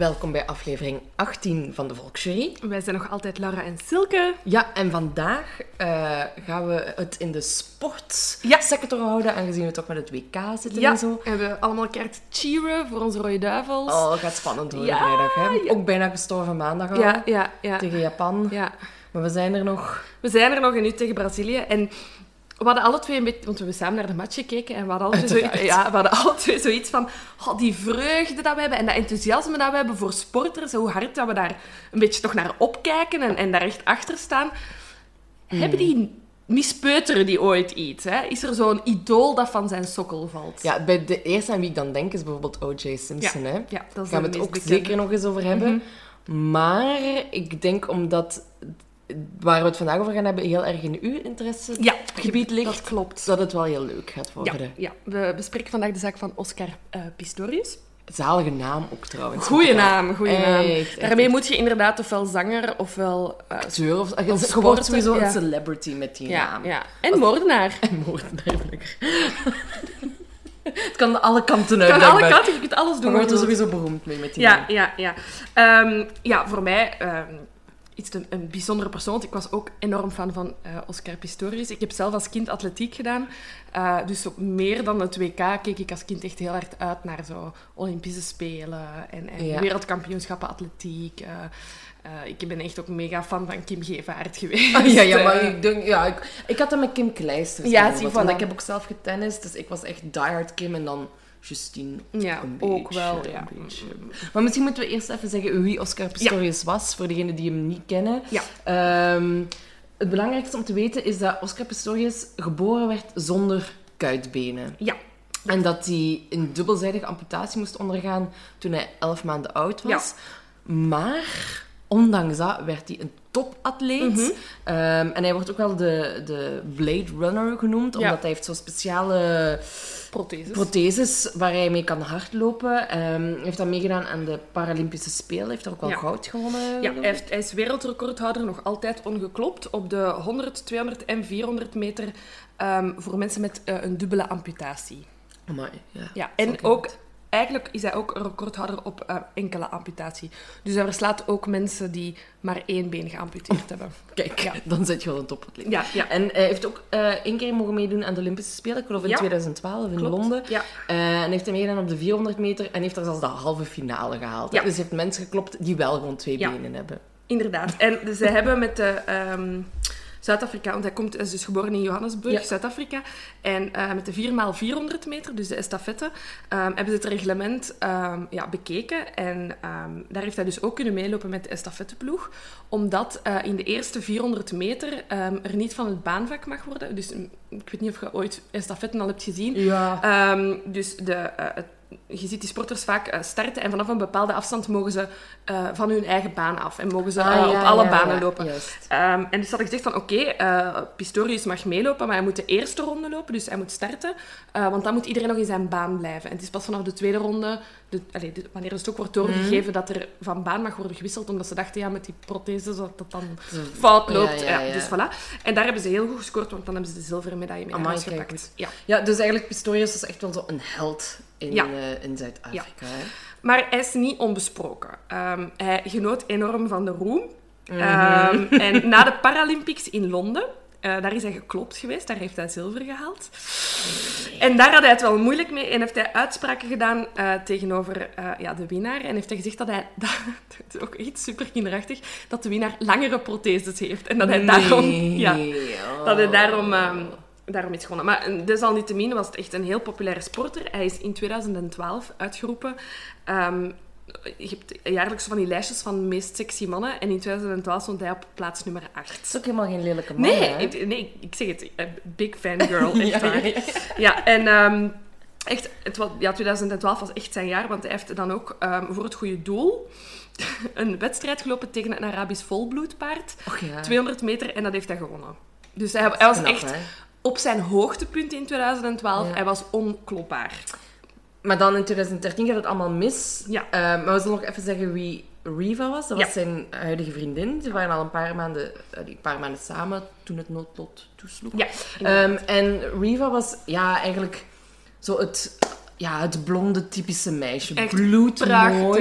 Welkom bij aflevering 18 van de Volksjury. Wij zijn nog altijd Laura en Silke. Ja, en vandaag uh, gaan we het in de sportsector ja. houden, aangezien we toch met het WK zitten ja. en zo. En we allemaal keert cheeren voor onze Rode Duivels. Oh, het gaat spannend worden ja. vrijdag, hè? Ook bijna gestorven maandag al. Ja, ja, ja. Tegen Japan. Ja. Maar we zijn er nog. We zijn er nog en nu tegen Brazilië. En we hadden alle twee een beetje... Want we hebben samen naar de match gekeken en we hadden alle twee, zo, ja, we hadden alle twee zoiets van... Oh, die vreugde dat we hebben en dat enthousiasme dat we hebben voor sporters. Hoe hard dat we daar een beetje toch naar opkijken en, en daar echt achter staan. Mm. Hebben die... Mispeuteren die ooit iets? Hè? Is er zo'n idool dat van zijn sokkel valt? Ja, bij de eerste aan wie ik dan denk is bijvoorbeeld O.J. Simpson. Ja, hè? ja dat is Gaan we het ook zeker nog eens over hebben. Mhm. Maar ik denk omdat waar we het vandaag over gaan hebben heel erg in uw interessegebied ligt, dat klopt. dat het wel heel leuk gaat Ja, worden. ja, we bespreken vandaag de zaak van Oscar eh, Pistorius. Zalige naam ook trouwens. Goeie naam, goeie naam. Echt, Daarmee echt. moet je inderdaad ofwel zanger ofwel... Acteur of, je Of je wordt sporter, sowieso ja. een celebrity met die ja, naam. ja. En moordenaar. En moordenaar, gelukkig. het kan alle kanten uit. Kan alle kanten, je kunt alles Je doen. wordt er je sowieso beroemd mee met die Ja, naam. ja, ja. Ehm, ja, voor mij ehm, iets een, een bijzondere persoon. want Ik was ook enorm fan van eh, Oscar Pistorius. Ik heb zelf als kind atletiek gedaan. Eh, dus op meer dan het WK keek ik als kind echt heel hard uit naar zo Olympische Spelen en, en Ja. wereldkampioenschappen atletiek. Eh, ik ben echt ook mega fan van Kim Gevaert geweest. Ah, ja, ja, maar ik, denk, ja, ik, ik had dat met Kim Kleisters. Ja, zie, want ik heb ook zelf getennist, dus ik was echt diehard Kim en dan Justine. Ja, een ook beetje, wel, een ja. beetje. Maar misschien moeten we eerst even zeggen wie Oscar Pistorius was, voor degenen die hem niet kennen. Ja. Ehm, het belangrijkste om te weten is dat Oscar Pistorius geboren werd zonder kuitbenen. Ja, En dat hij een dubbelzijdige amputatie moest ondergaan toen hij 11 maanden oud was. Maar ondanks dat werd hij een topatleet. Mhm. Ehm, en hij wordt ook wel de, de Blade Runner genoemd, omdat Ja. hij heeft zo'n speciale protheses. protheses waar hij mee kan hardlopen. Hij heeft dan meegedaan aan de Paralympische Spelen. Heeft er ook wel Ja. goud gewonnen. Ja, hij, ik. heeft, hij is wereldrecordhouder nog altijd ongeklopt op de 100, 200 en 400 meter ehm, voor mensen met eh, een dubbele amputatie. Amai, ja. Ja, en ook, eigenlijk is hij ook een recordhouder op eh, enkele amputatie. Dus hij verslaat ook mensen die maar één been geamputeerd hebben. Kijk, Ja. dan zit je wel een topatleet. Ja, ja. En hij heeft ook eh, één keer mogen meedoen aan de Olympische Spelen, ik geloof in Ja. 2012 in Klopt. Londen. Ja. Eh, en heeft hij meegedaan op de 400 meter en heeft er zelfs de halve finale gehaald. Ja. Dus hij heeft mensen geklopt die wel gewoon twee benen hebben. Inderdaad. En ze hebben met de ehm, Zuid-Afrika, want hij, komt, hij is dus geboren in Johannesburg, Ja. Zuid-Afrika. En eh, met de 4x400 meter, dus de estafette, ehm, hebben ze het reglement ehm, ja, bekeken. En ehm, daar heeft hij dus ook kunnen meelopen met de estafetteploeg. Omdat eh, in de eerste 400 meter er niet van het baanvak mag worden. Dus ik weet niet of je ooit estafetten al hebt gezien. Ja. Ehm, dus de, eh, je ziet die sporters vaak eh, starten en vanaf een bepaalde afstand mogen ze eh, van hun eigen baan af en mogen ze eh, op alle banen lopen. Ehm, en dus had ik gezegd van oké, eh, Pistorius mag meelopen, maar hij moet de eerste ronde lopen, dus hij moet starten. want dan moet iedereen nog in zijn baan blijven. En het is pas vanaf de tweede ronde de, allee, de- wanneer het ook wordt doorgegeven dat er van baan mag worden gewisseld, omdat ze dachten, ja, met die prothese dat dat dan fout loopt. ja, Ja, ja. Dus voilà. En daar hebben ze heel goed gescoord, want dan hebben ze de zilveren medaille mee Amai, gepakt. Ja. Ja, dus eigenlijk Pistorius is echt wel zo een held in, eh, in Zuid-Afrika. Maar hij is niet onbesproken. Ehm, hij genoot enorm van de roem. Mhm. Ehm, en na de Paralympics in Londen, eh, daar is hij geklopt geweest, daar heeft hij zilver gehaald. En daar had hij het wel moeilijk mee en heeft hij uitspraken gedaan eh, tegenover eh, ja, de winnaar. En heeft hij gezegd dat hij, dat, dat is ook echt super kinderachtig, dat de winnaar langere protheses heeft. En dat hij daarom... Ja, oh. dat hij daarom, ehm, daarom is gewonnen. Maar desalniettemin was het echt een heel populaire sporter. Hij is in 2012 uitgeroepen. ehm, je hebt jaarlijks van die lijstjes van de meest sexy mannen. En in 2012 stond hij op plaats nummer 8. Het is ook helemaal geen lelijke man, Nee, hè? ik, nee, ik zeg het. eh, Big fan girl, echt Ja, waar. ja. Ja, en ehm, echt, het was, ja, 2012 was echt zijn jaar, want hij heeft dan ook ehm, voor het goede doel een wedstrijd gelopen tegen een Arabisch volbloedpaard. Och ja. 200 meter en dat heeft hij gewonnen. Dus hij, hij was Knap, echt hè? op zijn hoogtepunt in 2012. Ja. Hij was onklopbaar. Maar dan in 2013 gaat het allemaal mis. Ja. Eh, maar we zullen nog even zeggen wie Riva was. Dat was Ja. zijn huidige vriendin. Ze waren al een paar maanden, eh, een paar maanden samen toen het noodlot toesloeg. Ja, Ehm, en Riva was ja, eigenlijk zo het, ja, het blonde typische meisje. Echt Bloedmooi.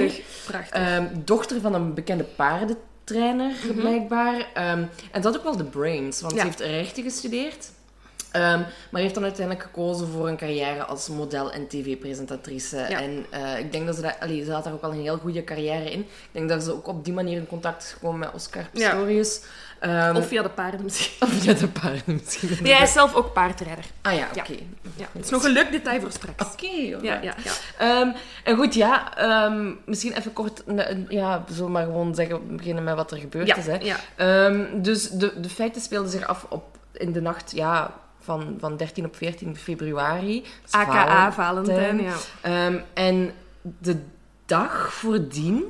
prachtig. prachtig. Ehm, dochter van een bekende paardentrainer, blijkbaar. Ehm, en dat ook wel de brains, want. Ja. ze heeft rechten gestudeerd. Ehm, maar heeft dan uiteindelijk gekozen voor een carrière als model en tv-presentatrice. Ja. En eh, ik denk dat ze daar... Allee, ze had daar ook wel een heel goede carrière in. Ik denk dat ze ook op die manier in contact is gekomen met Oscar Ja. Pistorius. Ehm, of via de paarden misschien. of via de paarden misschien. Nee, hij is zelf ook paardrijder. Ah ja, oké. Ja, het is nog een leuk detail voor straks. Oké, Ja, alright. ja, ja. Ehm, en goed, ja, misschien even kort, ja, we zullen maar gewoon zeggen, beginnen met wat er gebeurd is. Hè. ja. Dus de, de feiten speelden zich af op, in de nacht ja, van, van 13 op 14 februari. AKA Valentijn. Ja. Ehm, en de dag voordien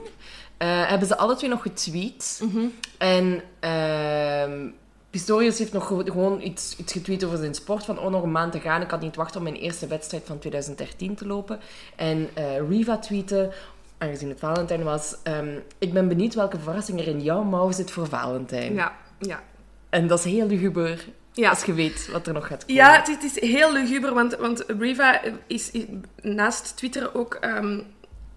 eh, hebben ze alle twee nog getweet. Mhm. En ehm, Pistorius heeft nog gewo- gewoon iets, iets getweet over zijn sport. Van, oh, nog een maand te gaan. Ik had niet wachten om mijn eerste wedstrijd van 2013 te lopen. En eh, Riva tweette, aangezien het Valentijn was... ehm, ik ben benieuwd welke verrassing er in jouw mouw zit voor Valentijn. Ja, ja. En dat is heel luguber, Ja. als je weet wat er nog gaat komen. Ja, het is, het is heel luguber, want, want Riva is, is naast Twitter ook... ehm,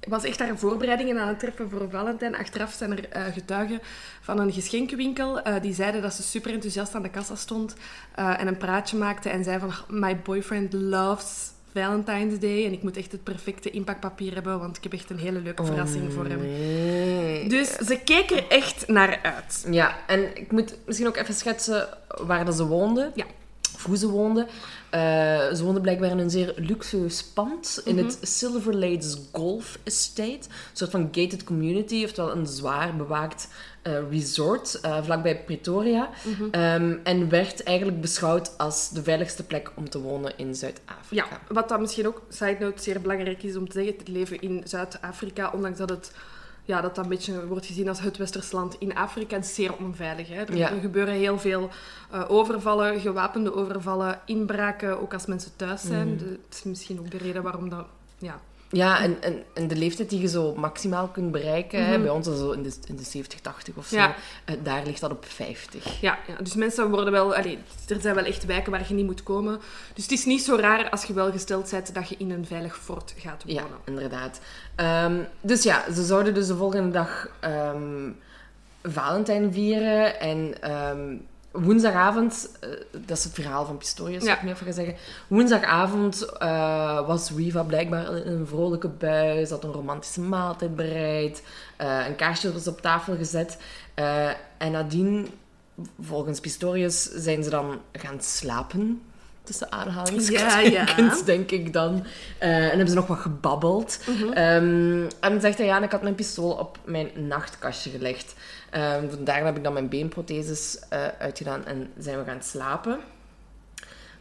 was echt haar voorbereidingen aan het treffen voor Valentijn. Achteraf zijn er eh, getuigen van een geschenkenwinkel eh, die zeiden dat ze super enthousiast aan de kassa stond eh, en een praatje maakte en zei van my boyfriend loves Valentine's Day en ik moet echt het perfecte inpakpapier hebben, want ik heb echt een hele leuke verrassing voor hem. Nee. Dus ze keek er echt naar uit. Ja, en ik moet misschien ook even schetsen waar dat ze woonden. Ja. Of hoe ze woonden. Eh, ze woonden blijkbaar in een zeer luxueus pand in het Silver Lakes Golf Estate. Een soort van gated community, oftewel een zwaar bewaakt eh, resort eh, vlakbij Pretoria. Ehm, en werd eigenlijk beschouwd als de veiligste plek om te wonen in Ja, Zuid-Afrika. wat dan misschien ook, side note, zeer belangrijk is om te zeggen, het leven in Zuid-Afrika, ondanks dat het ja, dat dat een beetje wordt gezien als het westerse land in Afrika, is zeer onveilig. Hè? Er, Ja. gebeuren heel veel eh, overvallen, gewapende overvallen, inbraken, ook als mensen thuis zijn. De- Dat is misschien ook de reden waarom dat... Ja, Ja, en, en, en de leeftijd die je zo maximaal kunt bereiken, hè, bij ons is zo in de, in de 70, 80 of zo, Ja. eh, daar ligt dat op 50. Ja, ja, dus mensen worden wel... Allee, er zijn wel echt wijken waar je niet moet komen. Dus het is niet zo raar als je wel gesteld bent dat je in een veilig fort gaat wonen. Ja, inderdaad. Ehm, dus ja, ze zouden dus de volgende dag ehm, Valentijn vieren. En ehm, woensdagavond, eh, dat is het verhaal van Pistorius, Ja. ik nu even gaan zeggen. Woensdagavond eh, was Riva blijkbaar in een vrolijke bui. Ze had een romantische maaltijd bereid. eh, een kaarsje was op tafel gezet. En nadien, volgens Pistorius, zijn ze dan gaan slapen. Tussen aanhalingstekens, Ja, denk ik dan. Eh, en hebben ze nog wat gebabbeld. Mhm. Ehm, en zegt hij, ja, ik had mijn pistool op mijn nachtkastje gelegd. Vandaar heb ik dan mijn beenprotheses eh, uitgedaan en zijn we gaan slapen.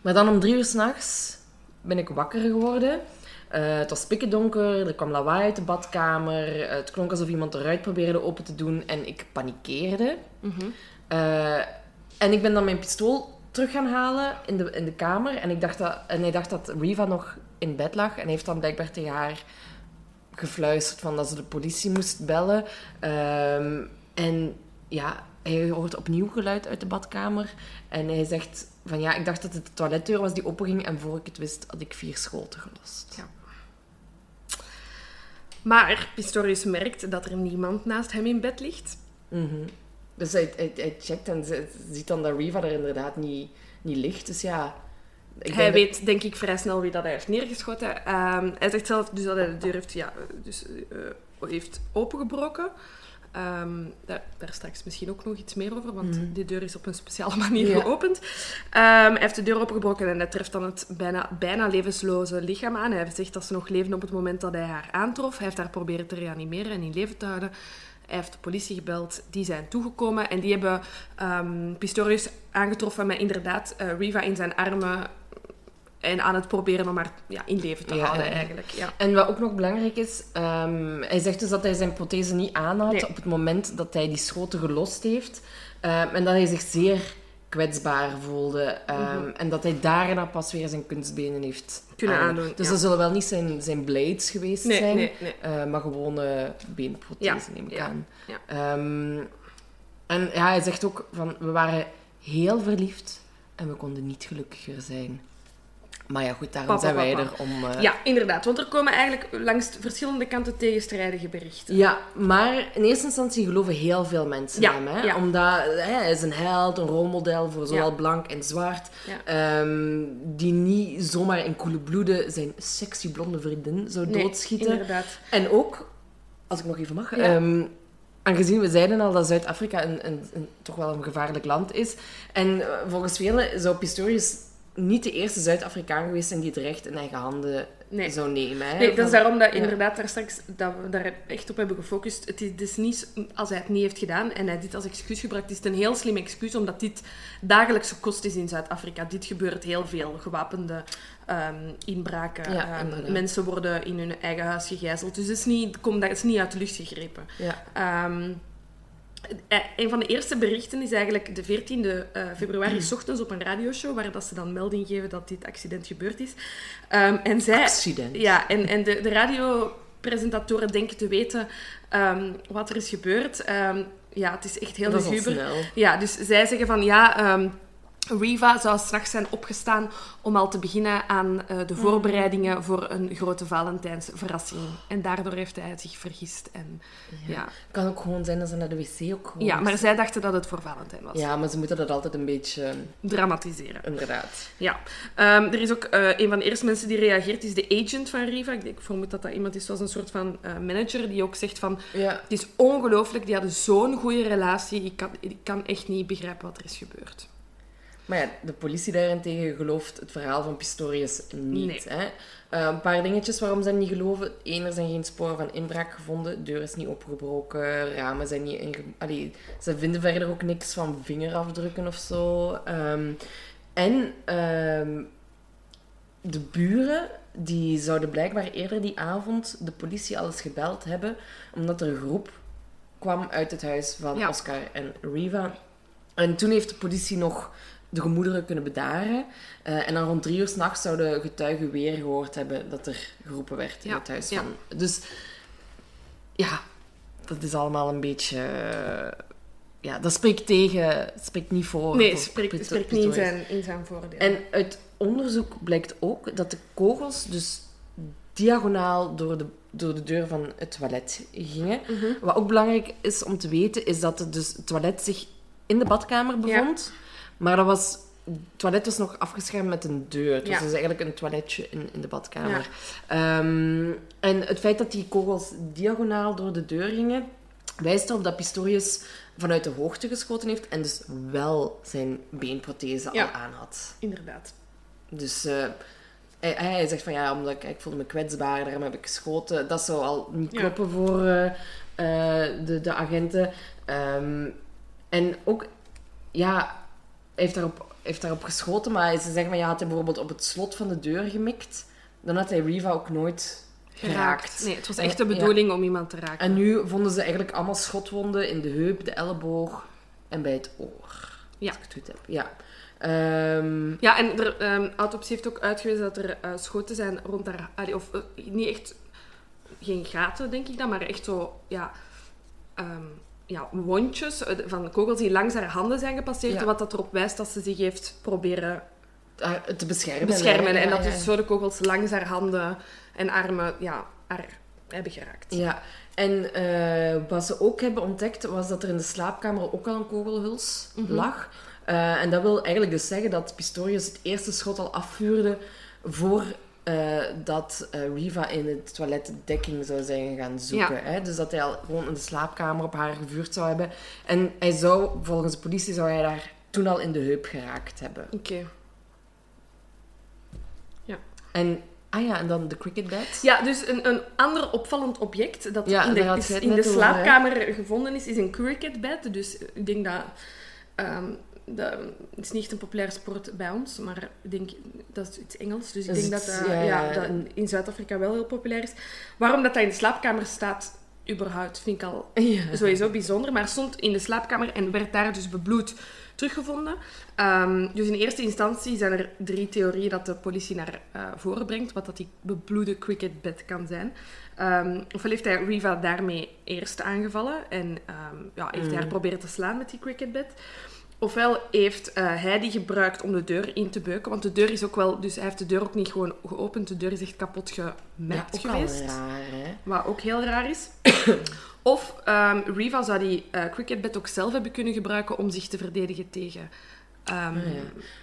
Maar dan om drie uur s'nachts ben ik wakker geworden. Eh, het was pikkendonker, er kwam lawaai uit de badkamer. het klonk alsof iemand de ruit probeerde open te doen en ik panikeerde. Eh, en ik ben dan mijn pistool terug gaan halen in de, in de kamer. En, ik dacht dat, en hij dacht dat Riva nog in bed lag. En heeft dan blijkbaar tegen haar gefluisterd van dat ze de politie moest bellen. Ehm, en ja, hij hoort opnieuw geluid uit de badkamer. En hij zegt van ja, ik dacht dat het de toiletdeur was die openging. En voor ik het wist, had ik vier schoten gelost. Ja. Maar Pistorius merkt dat er niemand naast hem in bed ligt. Mhm. Dus hij, hij, hij checkt en ziet dan dat Riva er inderdaad niet, niet ligt. Dus ja... ik hij dat- weet denk ik vrij snel wie dat hij heeft neergeschoten. Ehm, hij zegt zelf dus dat hij de deur heeft, ja, dus, eh, heeft opengebroken. Ehm, daar, daar straks misschien ook nog iets meer over, want Mhm. die deur is op een speciale manier Ja. geopend. Ehm, hij heeft de deur opengebroken en hij treft dan het bijna, bijna levensloze lichaam aan. Hij zegt dat ze nog leefde op het moment dat hij haar aantrof. Hij heeft haar proberen te reanimeren en in leven te houden. Hij heeft de politie gebeld, die zijn toegekomen en die hebben ehm, Pistorius aangetroffen met inderdaad eh, Riva in zijn armen en aan het proberen om haar ja, in leven te Ja, houden ja, eigenlijk. Ja. En wat ook nog belangrijk is, ehm, hij zegt dus dat hij zijn prothese niet aan had Nee. op het moment dat hij die schoten gelost heeft. Ehm, en dat hij zich zeer kwetsbaar voelde. ehm, En dat hij daarna pas weer zijn kunstbenen heeft Mhm. Kunnen aan. aandoen, Dus ja. dat zullen wel niet zijn, zijn blades geweest Nee, zijn, nee, nee. eh, maar gewone beenprothese Ja, neem ik ja, aan. Ehm, en ja, hij zegt ook van, we waren heel verliefd en we konden niet gelukkiger zijn. Maar ja, goed, daarom Papa, zijn wij papa. er om... eh, Ja, inderdaad. Want er komen eigenlijk langs verschillende kanten tegenstrijdige berichten. Ja, maar in eerste instantie geloven heel veel mensen Ja, hem. Hè? ja. Omdat hè, hij is een held, een rolmodel voor zowel Ja. blank en zwart. Ehm, die niet zomaar in koele bloeden zijn sexy blonde vriendin zou Nee, doodschieten. inderdaad. En ook, als ik nog even mag, ehm, aangezien we zeiden al dat Zuid-Afrika een, een, een- toch wel een gevaarlijk land is. En eh, volgens velen zou Pistorius niet de eerste Zuid-Afrikaan geweest zijn die het recht in eigen handen Nee. zou nemen. Hè? Nee, dat is daarom dat ja. inderdaad daar straks dat we daar echt op hebben gefocust. Het is, het is niet, als hij het niet heeft gedaan en hij dit als excuus gebruikt, is het een heel slim excuus, omdat dit dagelijkse kost is in Zuid-Afrika. Dit gebeurt heel veel. Gewapende ehm, inbraken. Ja, ehm, mensen worden in hun eigen huis gegijzeld. Dus het is niet, kom, dat is niet uit de lucht gegrepen. Ja. Ehm, eh, een van de eerste berichten is eigenlijk de 14e eh, februari, s ochtends op een radioshow, waar dat ze dan melding geven dat dit accident gebeurd is. Ehm, en zij, Accident. ja, en, en de, de radiopresentatoren denken te weten ehm, wat er is gebeurd. Ehm, ja, het is echt heel luguber. snel. Ja, dus zij zeggen van ja, Riva zou straks zijn opgestaan om al te beginnen aan eh, de voorbereidingen voor een grote Valentijnsverrassing. En daardoor heeft hij zich vergist. En, ja. kan ook gewoon zijn dat ze naar de wc ook gewoon... Ja, maar zij dachten dat het voor Valentijn was. Ja, maar ze moeten dat altijd een beetje... Dramatiseren. Inderdaad. Ja. Ehm, er is ook eh, een van de eerste mensen die reageert, is de agent van Riva. Ik, denk, ik vermoed dat dat iemand is zoals een soort van eh, manager, die ook zegt van... Ja. Het is ongelooflijk, die hadden zo'n goede relatie. Ik kan, ik kan echt niet begrijpen wat er is gebeurd. Maar ja, de politie daarentegen gelooft het verhaal van Pistorius niet. Nee. Hè? Eh, een paar dingetjes waarom ze hem niet geloven. Eén, er zijn geen sporen van inbraak gevonden. De deur is niet opgebroken. Ramen zijn niet inge... Allee, ze vinden verder ook niks van vingerafdrukken of zo. Ehm, en ehm, de buren, die zouden blijkbaar eerder die avond de politie al eens gebeld hebben. Omdat er een groep kwam uit het huis van Ja. Oscar en Riva. En toen heeft de politie nog de gemoederen kunnen bedaren. Eh, en dan rond drie uur s'nachts zouden getuigen weer gehoord hebben dat er geroepen werd in Ja, het huis ja. van... Dus ja, dat is allemaal een beetje... ja, dat spreekt tegen, spreekt niet voor. Nee, het spreekt, Pito- spreekt niet in zijn, in zijn voordeel. En uit onderzoek blijkt ook dat de kogels dus diagonaal door de, door de deur van het toilet gingen. Mhm. Wat ook belangrijk is om te weten, is dat het, dus, het toilet zich in de badkamer bevond. Maar dat was, het toilet was nog afgeschermd met een deur. Het was Ja. dus eigenlijk een toiletje in, in de badkamer. Ehm, en het feit dat die kogels diagonaal door de deur gingen, wijst erop dat Pistorius vanuit de hoogte geschoten heeft en dus wel zijn beenprothese Ja. al aan had. Inderdaad. Dus eh, hij, hij zegt van ja, omdat ik, ik voelde me kwetsbaar, daarom heb ik geschoten. Dat zou al niet kloppen voor eh, eh, de, de agenten. Ehm, en ook, ja, heeft daarop, heeft daarop geschoten, maar ze zeggen van ja, had hij bijvoorbeeld op het slot van de deur gemikt, dan had hij Riva ook nooit geraakt. Nee, het was echt de bedoeling om iemand te raken. En nu vonden ze eigenlijk allemaal schotwonden in de heup, de elleboog en bij het oor. Ja. Als ik het goed heb. Ja. Ehm, Ja, en de autopsie heeft ook uitgewezen dat er eh, schoten zijn rond haar... allee, of eh, niet echt geen gaten, denk ik dan, maar echt zo, ja, ehm, ja wondjes eh, van kogels die langs haar handen zijn gepasseerd, Ja. wat dat erop wijst dat ze zich heeft proberen Ah, te beschermen. beschermen. en dat dus zo de kogels langs haar handen en armen, ja, haar hebben geraakt. Ja, en eh, wat ze ook hebben ontdekt, was dat er in de slaapkamer ook al een kogelhuls Mhm. lag. Eh, en dat wil eigenlijk dus zeggen dat Pistorius het eerste schot al afvuurde voor eh, dat eh, Riva in het toilet dekking zou zijn gaan zoeken. Ja. Hè? Dus dat hij al gewoon in de slaapkamer op haar gevuurd zou hebben. En hij zou, volgens de politie, zou hij daar toen al in de heup geraakt hebben. Oké. En, ah ja, en dan de cricket bed. Ja, dus een, een ander opvallend object dat Ja, in de, is- in de over, slaapkamer gevonden is, is een cricketbed. Dus ik denk dat... ehm, het is niet echt een populaire sport bij ons, maar ik denk dat is iets Engels. Dus ik denk dat dat, ja, ja, ja. dat in Zuid-Afrika wel heel populair is. Waarom dat dat in de slaapkamer staat, überhaupt, vind ik al Ja. sowieso bijzonder. Maar stond in de slaapkamer en werd daar dus bebloed teruggevonden. Ehm, dus in eerste instantie zijn er drie theorieën dat de politie naar eh, voren brengt, wat dat die bebloede cricketbed kan zijn. Ehm ofwel heeft hij Riva daarmee eerst aangevallen en ehm, ja, heeft hij haar proberen te slaan met die cricketbed. Ofwel heeft eh, hij die gebruikt om de deur in te beuken, want de deur is ook wel... Dus hij heeft de deur ook niet gewoon geopend, de deur is echt kapot Ja, gemaakt ook geweest. raar, hè? Wat ook heel raar is. of ehm, Riva zou die eh, cricketbed ook zelf hebben kunnen gebruiken om zich te verdedigen tegen... ehm, Ah, ja.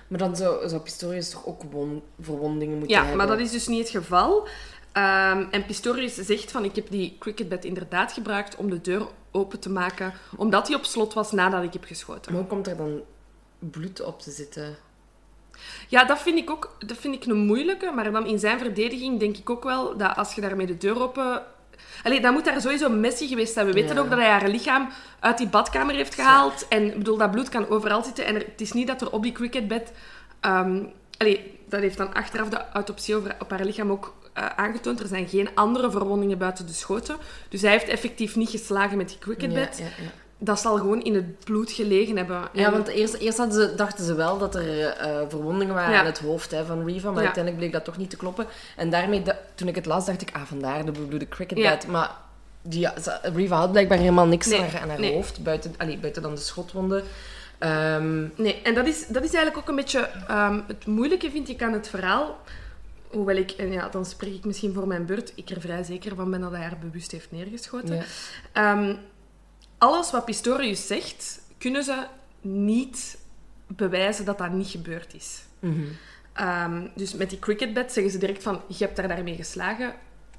Maar dan zou, zou Pistorius toch ook won- verwondingen moeten ja, hebben? maar dat is dus niet het geval. Ehm, en Pistorius zegt van, ik heb die cricketbed inderdaad gebruikt om de deur open te maken, omdat die op slot was nadat ik heb geschoten. Maar hoe komt er dan bloed op te zitten? Ja, dat vind ik ook dat vind ik een moeilijke. Maar dan in zijn verdediging denk ik ook wel dat als je daarmee de deur open... Allee, dan moet daar sowieso Messi geweest zijn. We weten Ja. ook dat hij haar lichaam uit die badkamer heeft gehaald. En ik bedoel, dat bloed kan overal zitten. En er- het is niet dat er op die cricketbed... ehm allee, dat heeft dan achteraf de autopsie over, op haar lichaam ook eh, aangetoond. Er zijn geen andere verwondingen buiten de schoten. Dus hij heeft effectief niet geslagen met die cricketbed. Ja, ja, ja. Dat zal gewoon in het bloed gelegen hebben. Ja, want eerst, eerst ze, dachten ze wel dat er eh, verwondingen waren aan het hoofd hè, van Riva, maar uiteindelijk bleek dat toch niet te kloppen. En daarmee, da- toen ik het las, dacht ik, ah, vandaar de bebloede cricketbed. Maar die, ze- Riva had blijkbaar helemaal niks Nee, aan haar, aan haar nee. hoofd, buiten, allee, buiten dan de schotwonden. Ehm, Nee, en dat is, dat is eigenlijk ook een beetje ehm, het moeilijke, vind ik, aan het verhaal. Hoewel ik, en ja, dan spreek ik misschien voor mijn beurt, ik er vrij zeker van ben dat hij haar bewust heeft neergeschoten. ja. Ehm, alles wat Pistorius zegt, kunnen ze niet bewijzen dat dat niet gebeurd is. Mhm. Ehm, dus met die cricketbed zeggen ze direct van, je hebt daar daarmee geslagen.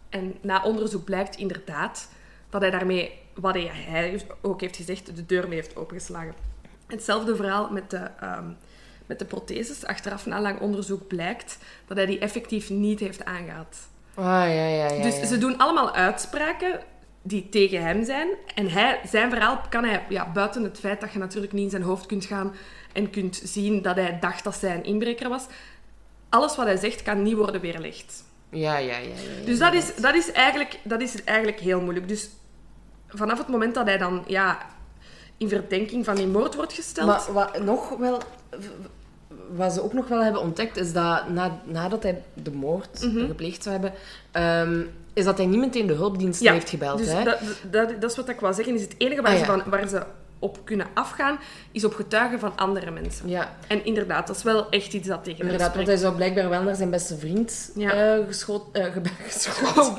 En na onderzoek blijkt inderdaad dat hij daarmee, wat hij, hij ook heeft gezegd, de deur mee heeft opengeslagen. Hetzelfde verhaal met de, ehm, met de protheses. Achteraf, na lang onderzoek, blijkt dat hij die effectief niet heeft aangehad. Ah, ja, ja, ja. Dus ze doen allemaal uitspraken die tegen hem zijn. En hij, zijn verhaal kan hij, ja, buiten het feit dat je natuurlijk niet in zijn hoofd kunt gaan en kunt zien dat hij dacht dat zij een inbreker was. Alles wat hij zegt kan niet worden weerlegd. Ja, ja, ja. ja, ja, Dus dat is, dat is, eigenlijk, dat is eigenlijk heel moeilijk. Dus vanaf het moment dat hij dan ja, in verdenking van die moord wordt gesteld... Maar wat, nog wel, wat ze ook nog wel hebben ontdekt, is dat na, nadat hij de moord Mhm. gepleegd zou hebben, ehm, is dat hij niet meteen de hulpdiensten heeft gebeld. Dus hè? dat, dat, dat is wat ik wou zeggen. Is het enige waar, Ah, ze van, waar ze op kunnen afgaan, is op getuigen van andere mensen. Ja, En inderdaad, dat is wel echt iets dat tegen inderdaad, want hij zou blijkbaar wel naar zijn beste vriend Ja. eh, geschoot, eh, gebe- geschoten-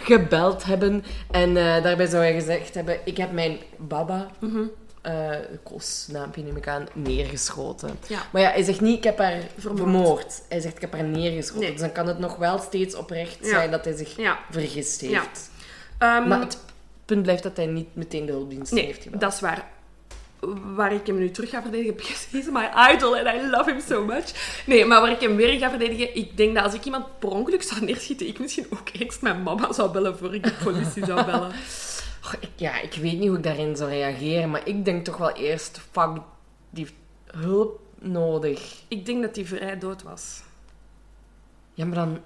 gebeld hebben. En eh, daarbij zou hij gezegd hebben, ik heb mijn baba, Mhm. eh koosnaampje neem ik aan, neergeschoten. Ja. Maar ja, hij zegt niet, ik heb haar Vermoord. vermoord. Hij zegt, ik heb haar neergeschoten. Nee. Dus dan kan het nog wel steeds oprecht Ja. zijn dat hij zich Ja. vergist heeft. Ja. Ehm, Maar het punt blijft dat hij niet meteen de hulpdiensten nee, heeft gebeld. dat is waar. Waar ik hem nu terug ga verdedigen, he's my idol and I love him so much. Nee, maar waar ik hem weer ga verdedigen, ik denk dat als ik iemand per ongeluk zou neerschieten, ik misschien ook eerst mijn mama zou bellen voor ik de politie zou bellen. Ik, ja, ik weet niet hoe ik daarin zou reageren, maar ik denk toch wel eerst, fuck, die hulp nodig. Ik denk dat hij vrij dood was. Ja, maar dan...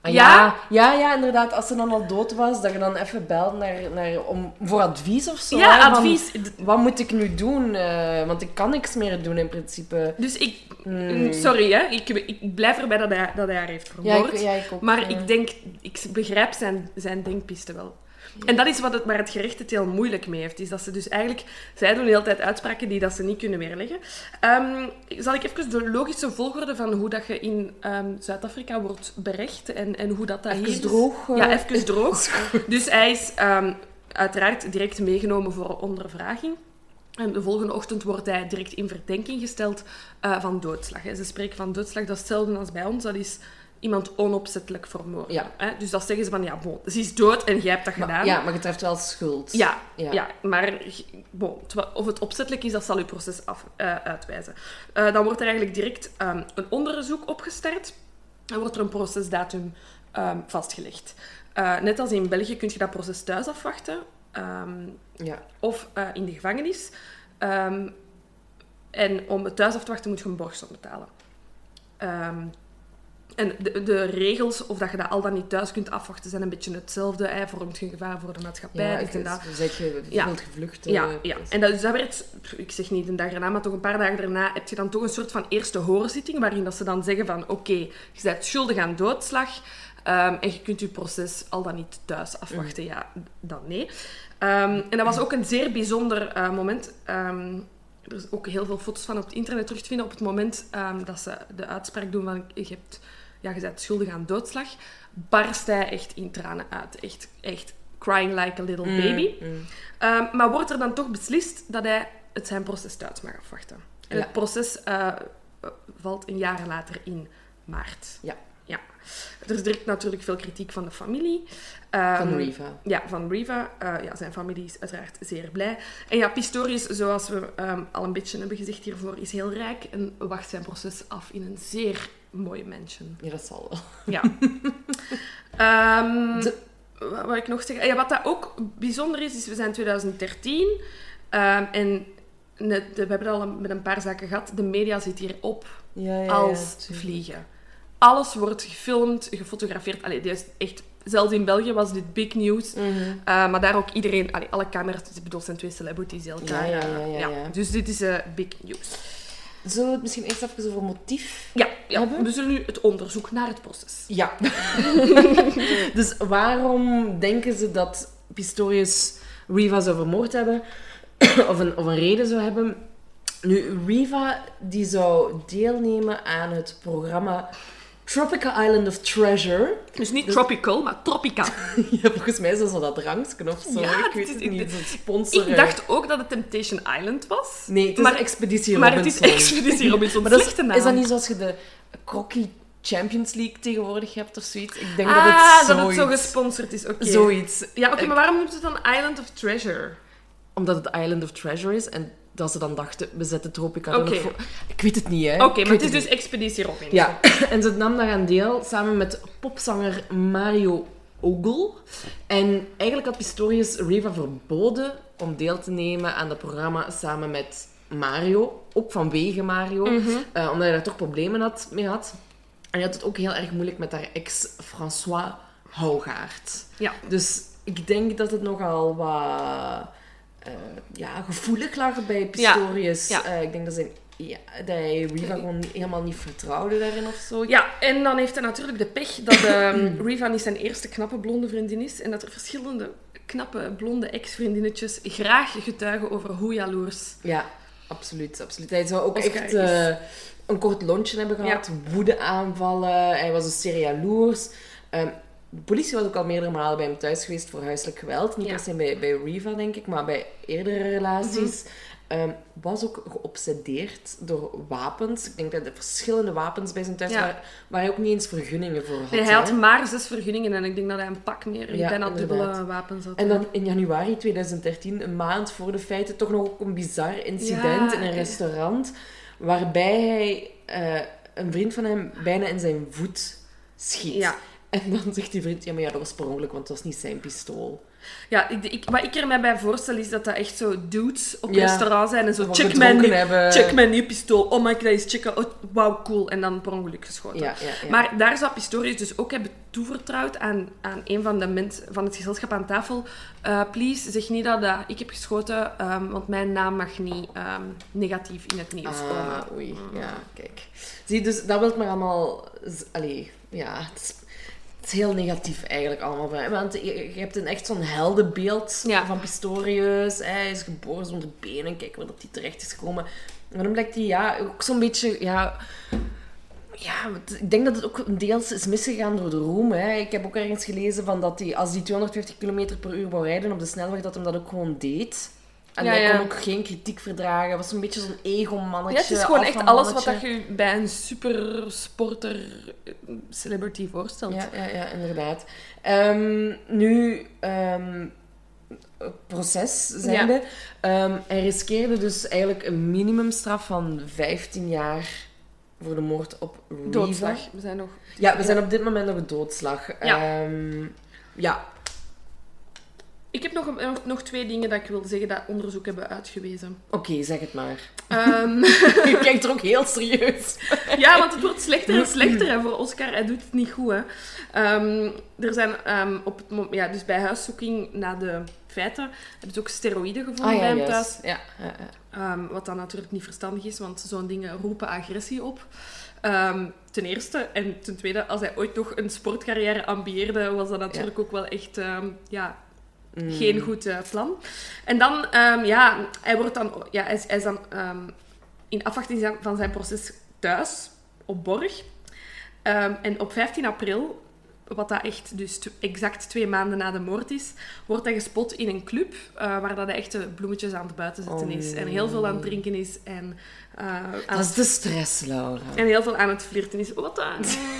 Ah, Ja? ja? ja, ja, inderdaad. Als ze dan al dood was, dat je dan even belt naar, naar, om, voor advies of zo. Ja, hè, van, advies. wat moet ik nu doen? Eh, want ik kan niks meer doen in principe. Dus ik... Hmm. Sorry, hè. Ik, ik blijf erbij dat hij, dat hij haar heeft Ja, vermoord. ik, ja, ik ook. Maar ik denk... Ik begrijp zijn, zijn denkpiste wel. En dat is wat het, waar het gerecht het heel moeilijk mee heeft. Is dat ze dus eigenlijk... Zij doen de hele tijd uitspraken die dat ze niet kunnen weerleggen. Ehm, zal ik even de logische volgorde van hoe dat je in ehm, Zuid-Afrika wordt berecht en, en hoe dat, dat Even hier is? droog. eh. Ja, even droog. Dus hij is ehm, uiteraard direct meegenomen voor ondervraging. En de volgende ochtend wordt hij direct in verdenking gesteld eh, van doodslag. hè. Ze spreken van doodslag, dat is hetzelfde als bij ons. Dat is iemand onopzettelijk vermoord. Ja. Hè? Dus dat zeggen ze van, ja, bon, ze is dood en jij hebt dat gedaan. Maar, ja, maar je treft wel schuld. Ja, Ja. ja. maar bon, of het opzettelijk is, dat zal uw proces af, eh, uitwijzen. Eh, dan wordt er eigenlijk direct ehm, een onderzoek opgestart. Dan wordt er een procesdatum ehm, vastgelegd. Eh, net als in België kun je dat proces thuis afwachten. ehm, Ja. of in de gevangenis. En om het thuis af te wachten moet je een borgsom betalen. En de, de regels, of dat je dat al dan niet thuis kunt afwachten, zijn een beetje hetzelfde. Hij vormt geen gevaar voor de maatschappij. Ja, dit en dat. zeg je Ja. gevlucht. Ja, ja. En dat, dus dat werd, ik zeg niet een dag erna, maar toch een paar dagen daarna heb je dan toch een soort van eerste hoorzitting, waarin dat ze dan zeggen van, oké, je bent schuldig aan doodslag ehm, en je kunt je proces al dan niet thuis afwachten. Ja, dan nee. Ehm, en dat was ook een zeer bijzonder eh, moment. Ehm, er is ook heel veel foto's van op het internet terug te vinden. Op het moment dat ze de uitspraak doen van, je, hebt, ja, je bent schuldig aan doodslag, barst hij echt in tranen uit. Echt, echt crying like a little baby. Mm. Ehm, maar wordt er dan toch beslist dat hij het zijn proces thuis mag afwachten. En Ja. het proces eh, valt een jaar later in maart. Ja. ja. Er is direct natuurlijk veel kritiek van de familie. Ehm, Van Riva. Ja, van Riva. Eh, ja, zijn familie is uiteraard zeer blij. En ja, Pistorius, zoals we ehm, al een beetje hebben gezegd hiervoor, is heel rijk en wacht zijn proces af in een zeer mooie mansion. Ja, dat zal wel. Ja. Ehm, De- Wat ik nog zeggen? Ja, wat dat ook bijzonder is, is we zijn 2013 ehm, en net, we hebben het al met een paar zaken gehad. De media zit hier op Ja, ja, ja, als vliegen. Alles wordt gefilmd, gefotografeerd. Allee, dit is echt, zelfs in België was dit big news. Mhm. Uh, maar daar ook iedereen, allee, alle camera's, ik bedoel, zijn twee celebrities elkaar... Ja, ja, ja, ja, ja. Dus dit is uh, big news. Zullen we het misschien eerst even over motief Ja, ja, Hebben? we zullen nu het onderzoek naar het proces. Ja. dus waarom denken ze dat Pistorius Riva zou vermoord hebben? of, een, of een reden zou hebben? Nu, Riva die zou deelnemen aan het programma Tropical Island of Treasure. Dus niet tropical, maar tropica. ja, volgens mij is dat zo dat drankje of zo. Ja, ik het weet is- het niet. Zo'n sponsor. Ik dacht ook dat het Temptation Island was. Nee, het is maar- Expeditie Maar het is Robinson. Expeditie Robinson. Maar dat is, naam. is dat niet zoals je de Crocky Champions League tegenwoordig hebt of zoiets? Ik denk ah, dat het het zo gesponsord is. Oké. Zoiets. Ja, oké, maar waarom noemt het dan Island of Treasure? Omdat het Island of Treasure is en dat ze dan dachten, we zetten Tropica nog voor... Ik weet het niet, hè. Oké, maar het is dus. Expeditie Robinson. Ja, en ze nam daaraan deel samen met popzanger Mario Ogle. En eigenlijk had Pistorius Riva verboden om deel te nemen aan het programma samen met Mario. Ook vanwege Mario, Mhm. eh, omdat hij daar toch problemen had, mee had. En hij had het ook heel erg moeilijk met haar ex François Hougaard. Ja. Dus ik denk dat het nogal wat eh, ja, gevoelig lag bij Pistorius. Ja. Eh, ik denk dat, zijn, ja, dat hij Riva gewoon niet- helemaal niet vertrouwde daarin of zo. Ja, en dan heeft hij natuurlijk de pech dat Riva niet zijn eerste knappe blonde vriendin is. En dat er verschillende knappe blonde ex-vriendinnetjes graag getuigen over hoe jaloers. Ja, absoluut, absoluut. Hij zou ook Oscar echt eh, een kort lontje hebben gehad, woedeaanvallen. Hij was dus zeer jaloers. Ehm, de politie was ook al meerdere malen bij hem thuis geweest voor huiselijk geweld. Niet Ja. per se bij, bij Riva, denk ik, maar bij eerdere relaties. Mhm. Ehm, was ook geobsedeerd door wapens. Ik denk dat er verschillende wapens bij zijn thuis Ja. waren, waar hij ook niet eens vergunningen voor had. Nee, hij had hè. maar zes vergunningen en ik denk dat hij een pak meer, Ja, bijna dubbele wapens had. En dan in januari 2013, een maand voor de feiten, toch nog ook een bizar incident in een eh. restaurant. Waarbij hij eh, een vriend van hem bijna in zijn voet schiet. En dan zegt die vriend, ja, maar ja, dat was per ongeluk, want het was niet zijn pistool. Ja, ik, ik, wat ik er mij bij voorstel is dat dat echt zo dudes op Ja. restaurant zijn en zo check mijn, check mijn nieuwe pistool. Oh my god, is checken. Oh, wauw, cool. En dan per ongeluk geschoten. Ja, ja, ja. Maar daar zou Pistorius dus ook hebben toevertrouwd aan, aan een van de mensen van het gezelschap aan tafel. Eh, please, zeg niet dat, dat ik heb geschoten, ehm, want mijn naam mag niet ehm, negatief in het nieuws komen. Ah, oei. Ja, kijk. Zie, dus dat wil maar allemaal... Allee, ja, het is, is heel negatief eigenlijk allemaal. Want je, je hebt een echt zo'n heldenbeeld Ja. van Pistorius. Hij is geboren zonder benen. Kijk waar dat hij terecht is gekomen. Maar dan blijkt hij ja, ook zo'n beetje... Ja, ja, ik denk dat het ook deels is misgegaan door de roem. Hè. Ik heb ook ergens gelezen van dat hij, als hij 250 km per uur wou rijden op de snelweg, dat hij dat ook gewoon deed. En Ja, hij ja. kon ook geen kritiek verdragen. Hij was een beetje zo'n ego-mannetje. Ja, het is gewoon echt alles wat dat je bij een supersporter eh, celebrity voorstelt. Ja, ja, ja, inderdaad. Ehm, nu, het proces zijnde. Ehm, hij riskeerde dus eigenlijk een minimumstraf van 15 jaar voor de moord op Riva. Doodslag. We zijn nog... Ja, we zijn op dit moment nog een doodslag. Ja. Ja. Ik heb nog, een- nog twee dingen dat ik wil zeggen dat onderzoek hebben uitgewezen. Oké, zeg het maar. Ehm, Je kijkt er ook heel serieus. ja, want het wordt slechter en slechter hè, voor Oscar. Hij doet het niet goed. Hè. Ehm, er zijn ehm, op het mom- ja, dus bij huiszoeking naar de feiten hebben ze ook steroïden gevonden Ah ja, bij hem thuis. Ja, ja, ja. Ehm, wat dan natuurlijk niet verstandig is, want zo'n dingen roepen agressie op. Ten eerste. En ten tweede, als hij ooit nog een sportcarrière ambieerde, was dat natuurlijk ook wel echt ja, Mm. geen goed plan. En dan, ehm, ja, hij, wordt dan, ja, hij, is, hij is dan ehm, in afwachting van zijn proces thuis, op Borg. Ehm, en op 15 april, wat dat echt dus exact twee maanden na de moord is, wordt hij gespot in een club eh, waar dat hij echt de bloemetjes aan het buiten zetten Oh, is. En heel veel aan het drinken is en, aan Dat is de stress, Laura. en heel veel aan het flirten is, wat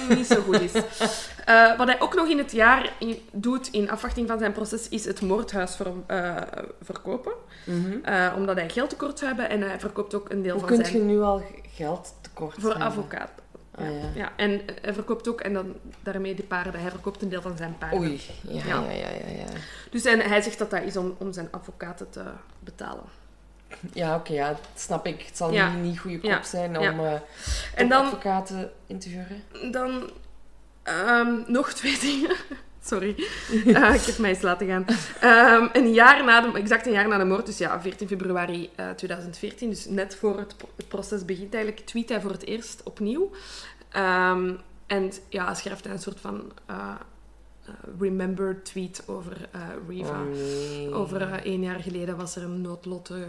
mm, niet zo goed is. Eh, wat hij ook nog in het jaar in- doet, in afwachting van zijn proces, is het moordhuis ver- verkopen. Mhm. Omdat hij geld tekort hebben en hij verkoopt ook een deel Hoe van kun zijn... je nu al geld tekort Voor advocaat. Ah, ja. ja. ja. En hij verkoopt ook, en dan daarmee de paarden, hij verkoopt een deel van zijn paarden. Oei. Ja, Ja. ja, ja, ja. ja. Dus en hij zegt dat dat is om, om zijn advocaten te betalen. Ja, oké, ja, dat snap ik. Het zal Ja. niet, niet goede kop Ja. zijn om Ja. eh En dan- advocaten in te huren. Dan ehm, nog twee dingen. Sorry, Eh, ik heb mij eens laten gaan. Ehm, een jaar na de, exact een jaar na de moord, dus ja, 14 februari eh, 2014, dus net voor het, het proces begint eigenlijk, tweet hij voor het eerst opnieuw. Ehm, en ja, schrijft hij een soort van eh, eh, remember tweet over eh, Riva. Oh. Over eh, één jaar geleden was er een noodlottig,